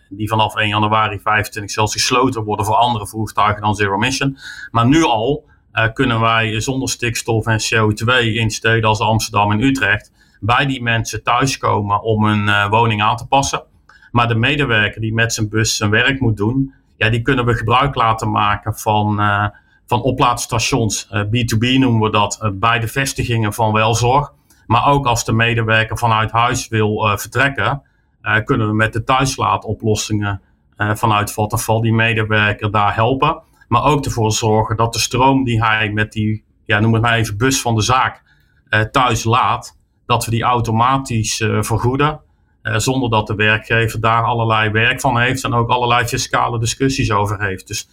D: die vanaf 1 januari 25 zelfs gesloten worden voor andere voertuigen dan Zero Mission. Maar nu al uh, kunnen wij zonder stikstof en CO2 in steden als Amsterdam en Utrecht bij die mensen thuiskomen om hun uh, woning aan te passen. Maar de medewerker die met zijn bus zijn werk moet doen, ja, die kunnen we gebruik laten maken van, uh, van oplaadstations. B2B noemen we dat, bij de vestigingen van welzorg. Maar ook als de medewerker vanuit huis wil vertrekken, kunnen we met de thuislaadoplossingen vanuit Vattenfall die medewerker daar helpen. Maar ook ervoor zorgen dat de stroom die hij met die, ja, noem het maar even, bus van de zaak thuis laat, dat we die automatisch vergoeden. zonder dat de werkgever daar allerlei werk van heeft en ook allerlei fiscale discussies over heeft. Dus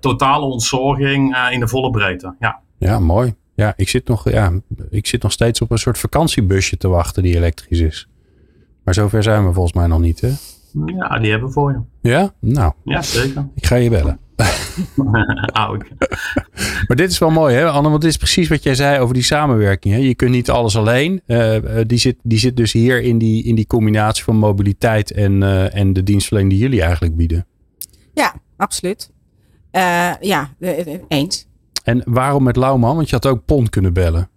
D: totale ontzorging in de volle breedte. Ja,
A: ja mooi. Ja, ik zit, nog, ja, ik zit nog steeds op een soort vakantiebusje te wachten die elektrisch is. Maar zover zijn we volgens mij nog niet, hè?
D: Ja, die hebben we voor je.
A: Ja? Nou.
D: Ja, zeker.
A: Ik ga je bellen. maar dit is wel mooi, hè, Anne? Want dit is precies wat jij zei over die samenwerking. Hè? Je kunt niet alles alleen. Uh, die, zit, die zit dus hier in die, in die combinatie van mobiliteit en, uh, en de dienstverlening die jullie eigenlijk bieden.
C: Ja, absoluut. Uh, ja, eens.
A: En waarom met Lauwman? Want je had ook Pond kunnen bellen.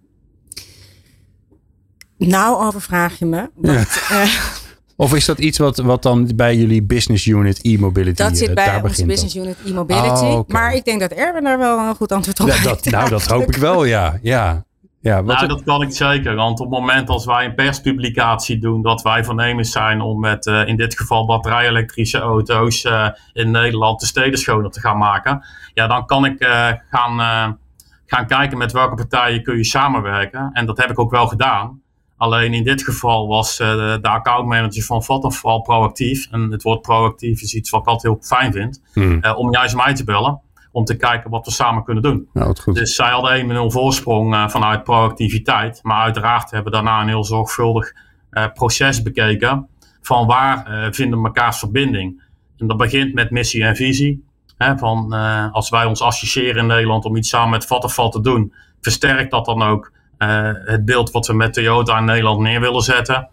C: Nou, overvraag je me. Want, ja. uh,
A: of is dat iets wat, wat dan bij jullie business unit e-mobility
C: Dat zit
A: uh,
C: bij onze business unit e-mobility. Oh, okay. Maar ik denk dat Erwin daar wel een goed antwoord op
A: heeft. Dat, nou, dat hoop ik wel, ja. ja. Ja,
D: wat nou, dat kan ik zeker. Want op het moment als wij een perspublicatie doen, dat wij voornemens zijn om met uh, in dit geval batterij-elektrische auto's uh, in Nederland de steden schoner te gaan maken. Ja, dan kan ik uh, gaan, gaan kijken met welke partijen kun je samenwerken. En dat heb ik ook wel gedaan. Alleen in dit geval was de accountmanager van Vattenfall proactief. En het woord proactief is iets wat ik altijd heel fijn vind. Hmm. om juist mij te bellen om te kijken wat we samen kunnen doen.
A: Goed.
D: Dus zij hadden 1-0 voorsprong uh, vanuit proactiviteit. Maar uiteraard hebben we daarna een heel zorgvuldig uh, proces bekeken van waar uh, vinden we elkaars verbinding. En dat begint met missie en visie. Hè, van, als wij ons associëren in Nederland om iets samen met Vattenfall te doen, versterkt dat dan ook het beeld wat we met Toyota in Nederland neer willen zetten.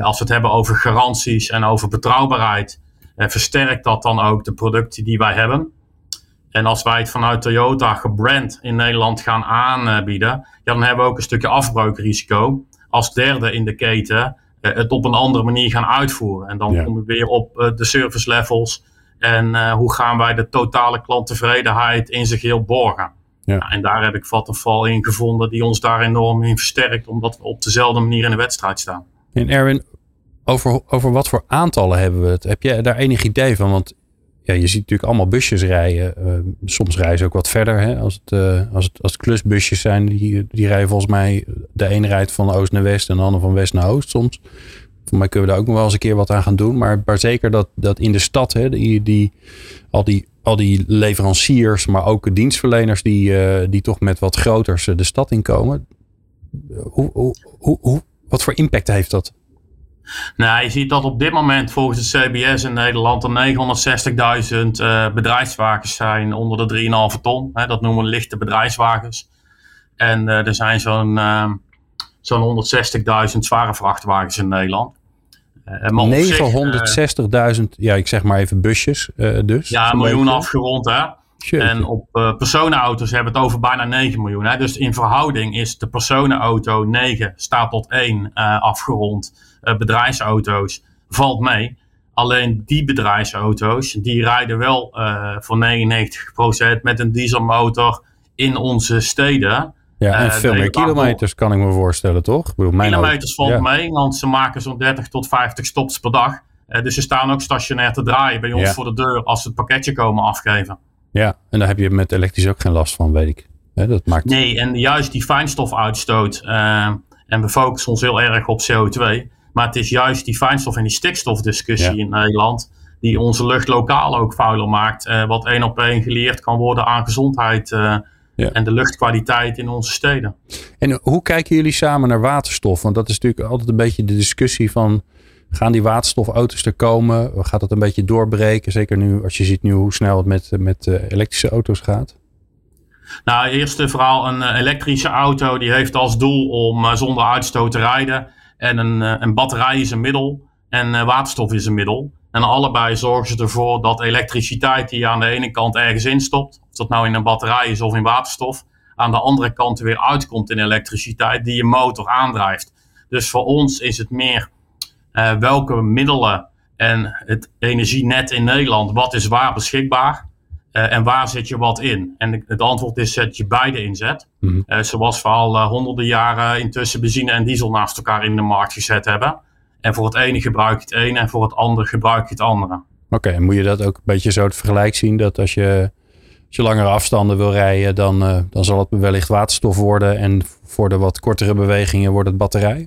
D: als we het hebben over garanties en over betrouwbaarheid, versterkt dat dan ook de producten die wij hebben. En als wij het vanuit Toyota gebrand in Nederland gaan aanbieden, ja, dan hebben we ook een stukje afbreukrisico. Als derde in de keten eh, het op een andere manier gaan uitvoeren. En dan ja. komen we weer op eh, de service levels. En hoe gaan wij de totale klanttevredenheid in zich heel borgen. Ja. Nou, en daar heb ik Vattenfall in gevonden die ons daar enorm in versterkt. Omdat we op dezelfde manier in de wedstrijd staan.
A: En Erwin, over, over wat voor aantallen hebben we het? Heb jij daar enig idee van? Want ja, je ziet natuurlijk allemaal busjes rijden. Uh, soms rijden ze ook wat verder. Hè? Als, het, uh, als, het, als het klusbusjes zijn, die, die rijden volgens mij de ene rijdt van oost naar west en de andere van west naar oost soms. Voor mij kunnen we daar ook nog wel eens een keer wat aan gaan doen. Maar, maar zeker dat, dat in de stad, hè, die, die, al, die, al die leveranciers, maar ook dienstverleners die, uh, die toch met wat groters de stad inkomen. Hoe, hoe, hoe, hoe, wat voor impact heeft dat?
D: Nou, je ziet dat op dit moment volgens de CBS in Nederland er 960.000 uh, bedrijfswagens zijn onder de 3,5 ton. Hè, dat noemen we lichte bedrijfswagens. En er zijn zo'n zo'n 160.000 zware vrachtwagens in Nederland.
A: 960.000, ja, ik zeg maar even busjes dus.
D: Ja, een miljoen afgerond hè. En op uh, personenauto's hebben we het over bijna 9 miljoen. Hè? Dus in verhouding is de personenauto 9 staat tot 1 uh, afgerond. Uh, bedrijfsauto's valt mee. Alleen die bedrijfsauto's die rijden wel voor 99% met een dieselmotor in onze steden.
A: Ja, en veel meer kilometers kan ik me voorstellen, toch? Ik
D: bedoel, mijn kilometers valt ja. mee, want ze maken zo'n 30 tot 50 stops per dag. dus ze staan ook stationair te draaien bij ons ja. voor de deur als ze het pakketje komen afgeven.
A: Ja, en daar heb je met elektrisch ook geen last van, weet ik. dat maakt...
D: Nee, en juist die fijnstofuitstoot, uh, en we focussen ons heel erg op CO2, maar het is juist die fijnstof- en die stikstofdiscussie ja. in Nederland die onze lucht lokaal ook vuiler maakt, uh, wat één op één geleerd kan worden aan gezondheid ja. en de luchtkwaliteit in onze steden.
A: En hoe kijken jullie samen naar waterstof? Want dat is natuurlijk altijd een beetje de discussie van Gaan die waterstofauto's er komen? Gaat dat een beetje doorbreken? Zeker nu als je ziet nu hoe snel het met, met uh, elektrische auto's gaat.
D: Nou, eerst vooral een uh, elektrische auto die heeft als doel om uh, zonder uitstoot te rijden. En een, een batterij is een middel en waterstof is een middel. En allebei zorgen ze ervoor dat elektriciteit die je aan de ene kant ergens instopt, of dat nou in een batterij is of in waterstof, aan de andere kant weer uitkomt in elektriciteit die je motor aandrijft. Dus voor ons is het meer uh, welke middelen en het energienet in Nederland, wat is waar beschikbaar? Uh, en waar zet je wat in? En het antwoord is zet je beide inzet. Mm -hmm. uh, zoals we al honderden jaren intussen benzine en diesel naast elkaar in de markt gezet hebben. En voor het ene gebruik je het ene en voor het andere gebruik je het andere.
A: Oké, okay, moet je dat ook een beetje zo het vergelijk zien dat als je Als je langere afstanden wil rijden, dan, uh, dan zal het wellicht waterstof worden. En voor de wat kortere bewegingen wordt het batterij.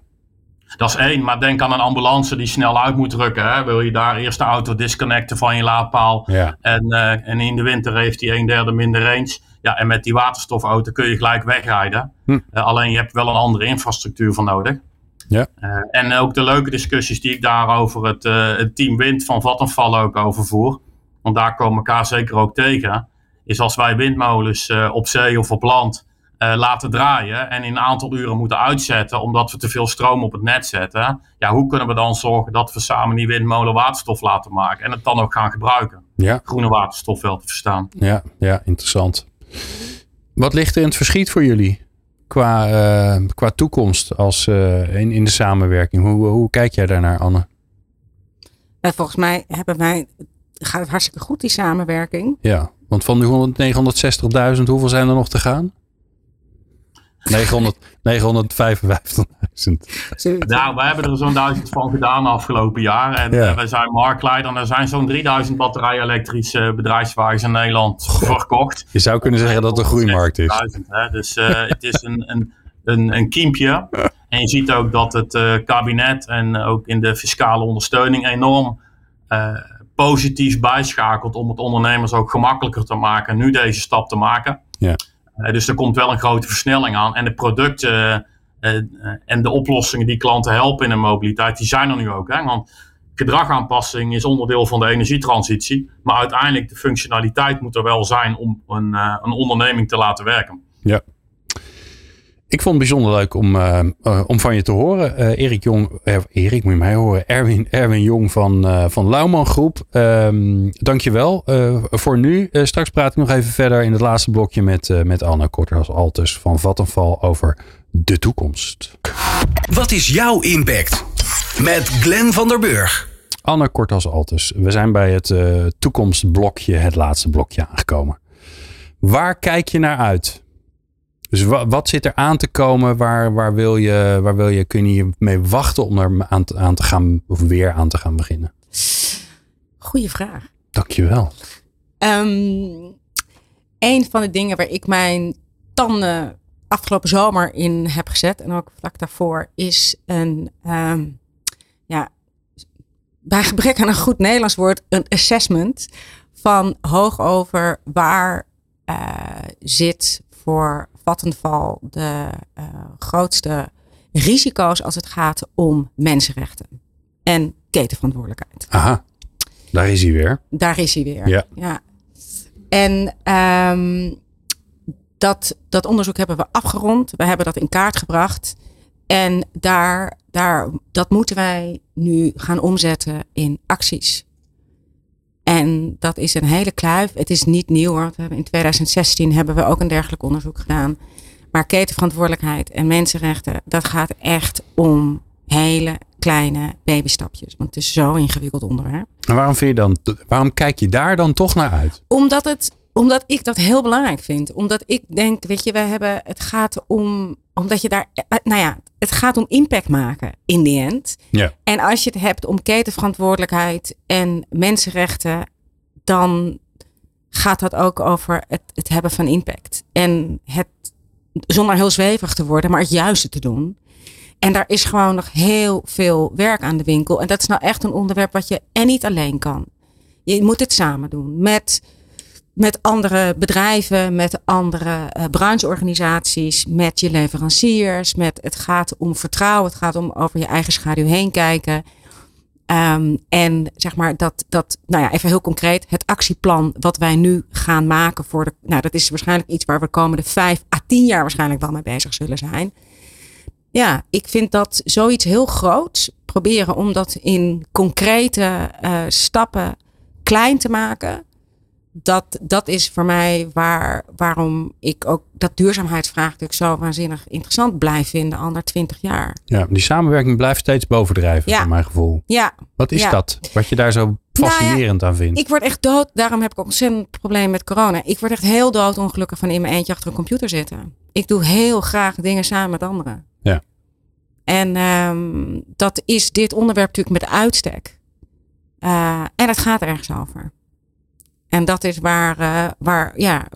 D: Dat is één, maar denk aan een ambulance die snel uit moet drukken. Hè? Wil je daar eerst de auto disconnecten van je laadpaal?
A: Ja.
D: En, uh, en in de winter heeft hij een derde minder range. Ja, en met die waterstofauto kun je gelijk wegrijden.
A: Hm.
D: Uh, alleen je hebt wel een andere infrastructuur voor nodig.
A: Ja.
D: Uh, en ook de leuke discussies die ik daar over het, het team Wind van Vattenfall ook over voer. Want daar komen we elkaar zeker ook tegen. Is als wij windmolens op zee of op land uh, laten draaien en in een aantal uren moeten uitzetten omdat we te veel stroom op het net zetten. Ja, hoe kunnen we dan zorgen dat we samen die windmolen waterstof laten maken en het dan ook gaan gebruiken?
A: Ja.
D: Groene waterstof wel te verstaan.
A: Ja, ja, interessant. Wat ligt er in het verschiet voor jullie qua, uh, qua toekomst als, uh, in, in de samenwerking? Hoe, hoe kijk jij daarnaar, Anne?
C: volgens mij hebben wij, gaat het hartstikke goed, die samenwerking.
A: Ja, want van die 960.000, hoeveel zijn er nog te gaan? 900, 955.000.
D: Nou, we hebben er zo'n duizend van gedaan afgelopen jaar. En
A: Ja.
D: uh, we zijn marktleider. En er zijn zo'n 3000 batterij-elektrische bedrijfswagens in Nederland verkocht.
A: Je zou kunnen zeggen dat het een groeimarkt is.
D: 60.000, Hè? Dus uh, het is een, een, een, een kiempje. En je ziet ook dat het uh, kabinet en ook in de fiscale ondersteuning enorm uh, positief bijschakelt om het ondernemers ook gemakkelijker te maken nu deze stap te maken.
A: Ja.
D: Uh, dus er komt wel een grote versnelling aan. En de producten uh, en de oplossingen die klanten helpen in de mobiliteit, die zijn er nu ook. Hè? Want gedragaanpassing is onderdeel van de energietransitie. Maar uiteindelijk de functionaliteit moet er wel zijn om een, een onderneming te laten werken.
A: Ja. Ik vond het bijzonder leuk om, uh, uh, om van je te horen. Uh, Erik Jong, Erik moet je mij horen. Erwin, Erwin Jong van, van Lauwman Groep. Um, dankjewel voor nu. straks praat ik nog even verder in het laatste blokje met, met Anne Korters Altus van Vattenval over de toekomst.
B: Wat is jouw impact? Met Glenn van der Burg.
A: Anne Kortas Altus. We zijn bij het toekomstblokje, het laatste blokje aangekomen. Waar kijk je naar uit? Dus wat, wat, zit er aan te komen? Waar, waar, wil je, waar wil je, kun je mee wachten om er aan te, aan te gaan of weer aan te gaan beginnen?
C: Goeie vraag.
A: Dankjewel.
C: Um, een van de dingen waar ik mijn tanden afgelopen zomer in heb gezet en ook vlak daarvoor is een, um, ja, bij gebrek aan een goed Nederlands woord, een assessment van hoog over waar uh, zit voor Vattenval de uh, grootste risico's als het gaat om mensenrechten en ketenverantwoordelijkheid.
A: Aha, daar is hij weer.
C: Daar is hij weer.
A: Ja.
C: ja. En um, dat, dat onderzoek hebben we afgerond. We hebben dat in kaart gebracht. En daar, daar, dat moeten wij nu gaan omzetten in acties. En dat is een hele kluif. Het is niet nieuw hoor. In 2016 hebben we ook een dergelijk onderzoek gedaan. Maar ketenverantwoordelijkheid en mensenrechten, dat gaat echt om hele kleine babystapjes. Want het is zo ingewikkeld onderwerp.
A: En waarom, vind je dan, waarom kijk je daar dan toch naar uit?
C: Omdat, het, omdat ik dat heel belangrijk vind. Omdat ik denk, weet je, we hebben, het gaat om, omdat je daar, nou ja, het gaat om impact maken in the end.
A: Ja.
C: En als je het hebt om ketenverantwoordelijkheid en mensenrechten, dan gaat dat ook over het, het hebben van impact. En het, zonder heel zwevig te worden, maar het juiste te doen. En daar is gewoon nog heel veel werk aan de winkel. En dat is nou echt een onderwerp wat je en niet alleen kan. Je moet het samen doen met, met andere bedrijven, met andere uh, brancheorganisaties, met je leveranciers. Met, het gaat om vertrouwen, het gaat om over je eigen schaduw heen kijken. Um, en zeg maar dat, dat, nou ja, even heel concreet, het actieplan wat wij nu gaan maken voor de, nou dat is waarschijnlijk iets waar we de komende vijf à tien jaar waarschijnlijk wel mee bezig zullen zijn. Ja, ik vind dat zoiets heel groots proberen om dat in concrete uh, stappen klein te maken. Dat, dat is voor mij waar, waarom ik ook dat duurzaamheidsvraagstuk zo waanzinnig interessant blijf vinden, ander twintig jaar.
A: Ja, die samenwerking blijft steeds bovendrijven,
C: Ja.
A: voor mijn gevoel.
C: Ja,
A: Wat is
C: Ja.
A: dat? Wat je daar zo fascinerend aan vindt?
C: ik word echt dood. Daarom heb ik ook ontzettend probleem met corona. Ik word echt heel doodongelukkig van in mijn eentje achter een computer zitten. Ik doe heel graag dingen samen met anderen.
A: Ja.
C: En ehm, dat is dit onderwerp natuurlijk met uitstek. Eh, en het gaat ergens over. En dat is waar, uh, waar, ja,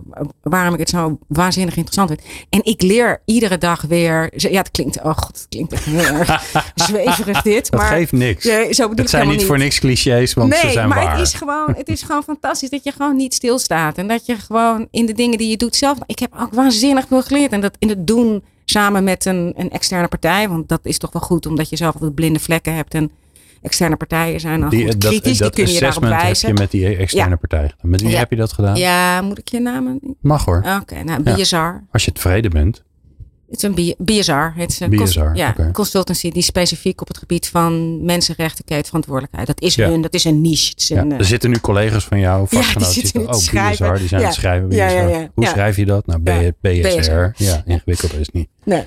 C: waarom ik het zo waanzinnig interessant vind. En ik leer iedere dag weer. Ja, het klinkt, oh god, het klinkt echt heel erg zweverig dit.
A: Dat
C: maar,
A: geeft niks.
C: Ja, zo
A: het zijn niet, voor niks clichés, want
C: nee,
A: ze zijn
C: maar
A: waar.
C: Het is, gewoon, het is gewoon fantastisch dat je gewoon niet stilstaat. En dat je gewoon in de dingen die je doet zelf. Ik heb ook waanzinnig veel geleerd. En dat in het doen samen met een, een externe partij. Want dat is toch wel goed, omdat je zelf wat blinde vlekken hebt. En externe partijen zijn dan
A: die,
C: goed
A: dat,
C: kritisch.
A: Dat
C: die kun je daarop
A: assessment heb
C: wijzen.
A: je met die externe
C: Ja.
A: partij gedaan. Met wie
C: Ja.
A: heb je dat gedaan?
C: Ja, moet ik je namen?
A: Mag hoor.
C: Oké, nou, BSR.
A: Als je tevreden bent.
C: Het is een BSR. Het is een
A: BSR,
C: cons- ja,
A: oké.
C: consultancy die specifiek op het gebied van mensenrechten kijkt, verantwoordelijkheid. Dat is
A: Ja.
C: hun, dat is een niche. Is een, eh,
A: Er zitten nu collega's van jou,
C: zitten te
A: ook
C: schrijven.
A: BSR, die zijn aan het schrijven. BSR. Hoe schrijf je dat? Nou. BSR.
C: BSR.
A: Ja, ingewikkeld is het niet.
C: Nee.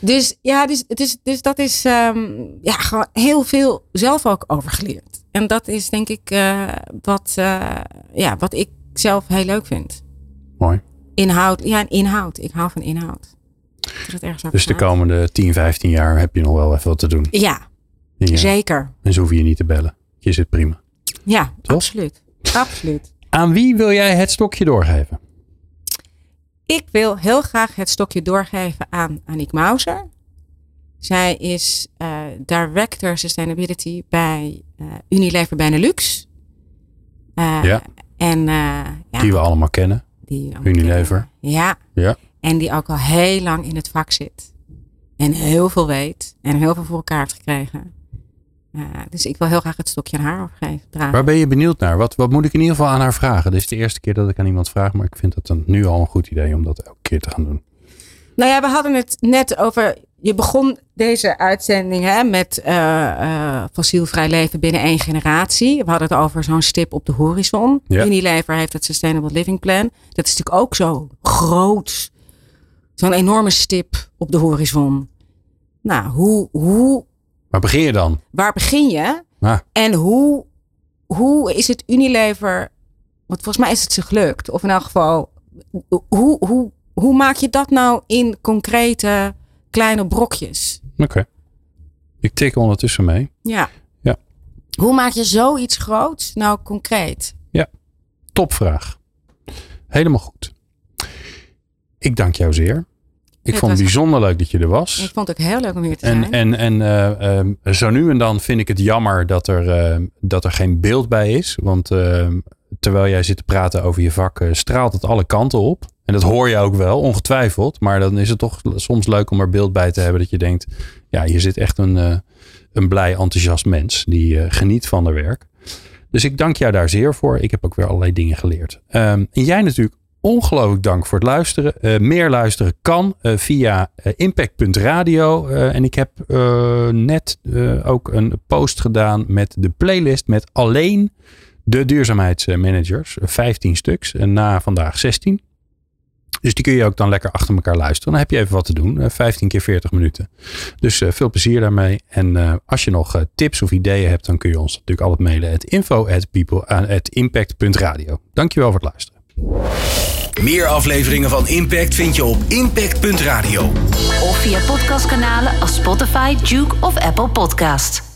C: Dus ja, dus, het is, dus dat is ehm, ja, gewoon heel veel zelf ook over geleerd. En dat is denk ik eh, wat, eh, ja, wat ik zelf heel leuk vind.
A: Mooi.
C: Inhoud, ja, inhoud. Ik hou van inhoud. Het ergens
A: Dus de komende 10, 15 jaar heb je nog wel even wat te doen.
C: Ja,
A: Ja.
C: zeker.
A: En zo hoef je je niet te bellen. Je zit prima.
C: Ja,
A: Toch?
C: absoluut. Absoluut.
A: Aan wie wil jij het stokje doorgeven?
C: Ik wil heel graag het stokje doorgeven aan Aniek Mauser. Zij is eh, Director Sustainability bij eh, Unilever Benelux. Eh,
A: Ja.
C: En ja,
A: Die we allemaal kennen.
C: die allemaal
A: Unilever.
C: kennen. Ja.
A: Ja.
C: En die ook al heel lang in het vak zit. En heel veel weet. En heel veel voor elkaar heeft gekregen. Dus ik wil heel graag het stokje aan haar overgeven. Dragen.
A: Waar ben je benieuwd naar? Wat, wat moet ik in ieder geval aan haar vragen? Dit is de eerste keer dat ik aan iemand vraag, maar ik vind het dan nu al een goed idee om dat elke keer te gaan doen.
C: Nou ja, we hadden het net over. Je begon deze uitzending hè, met eh, eh, fossielvrij leven binnen één generatie. We hadden het over zo'n stip op de horizon.
A: Ja.
C: Unilever heeft het Sustainable Living Plan. Dat is natuurlijk ook zo groot. Zo'n enorme stip op de horizon. Nou, hoe, hoe,
A: Waar begin je dan?
C: waar begin je?
A: Ah,
C: En hoe, hoe is het Unilever. Want volgens mij is het ze gelukt. Of in elk geval, hoe, hoe, hoe maak je dat nou in concrete kleine brokjes?
A: oké. Ik tik ondertussen mee.
C: Ja.
A: Ja.
C: Hoe maak je zoiets groots nou concreet?
A: Topvraag. Helemaal goed. Ik dank jou zeer. Ik
C: Het
A: vond het bijzonder leuk dat je er was.
C: Ik vond het ook heel leuk om hier te zijn.
A: en, en eh, ehm, zo nu en dan vind ik het jammer dat er, ehm, dat er geen beeld bij is. Want ehm, terwijl jij zit te praten over je vak, eh, straalt het alle kanten op. En dat hoor je ook wel, ongetwijfeld. Maar dan is het toch soms leuk om er beeld bij te hebben dat je denkt... ja, hier zit echt een, eh, een blij, enthousiast mens die geniet van haar werk. Dus ik dank jou daar zeer voor. Ik heb ook weer allerlei dingen geleerd. En jij natuurlijk ongelooflijk dank voor het luisteren. Eh, meer luisteren kan eh, via eh, impact.radio. Eh, en ik heb net ook een post gedaan met de playlist met alleen de duurzaamheidsmanagers. Eh, 15 stuks. En na vandaag 16. Dus die kun je ook dan lekker achter elkaar luisteren. Dan heb je even wat te doen. Eh, 15 keer 40 minuten. Dus veel plezier daarmee. En als je nog tips of ideeën hebt, dan kun je ons natuurlijk altijd mailen. at info at impact.radio. Dankjewel voor het luisteren.
B: Meer afleveringen van Impact vind je op impact.radio.
E: Of via podcastkanalen als Spotify, Duke of Apple Podcast.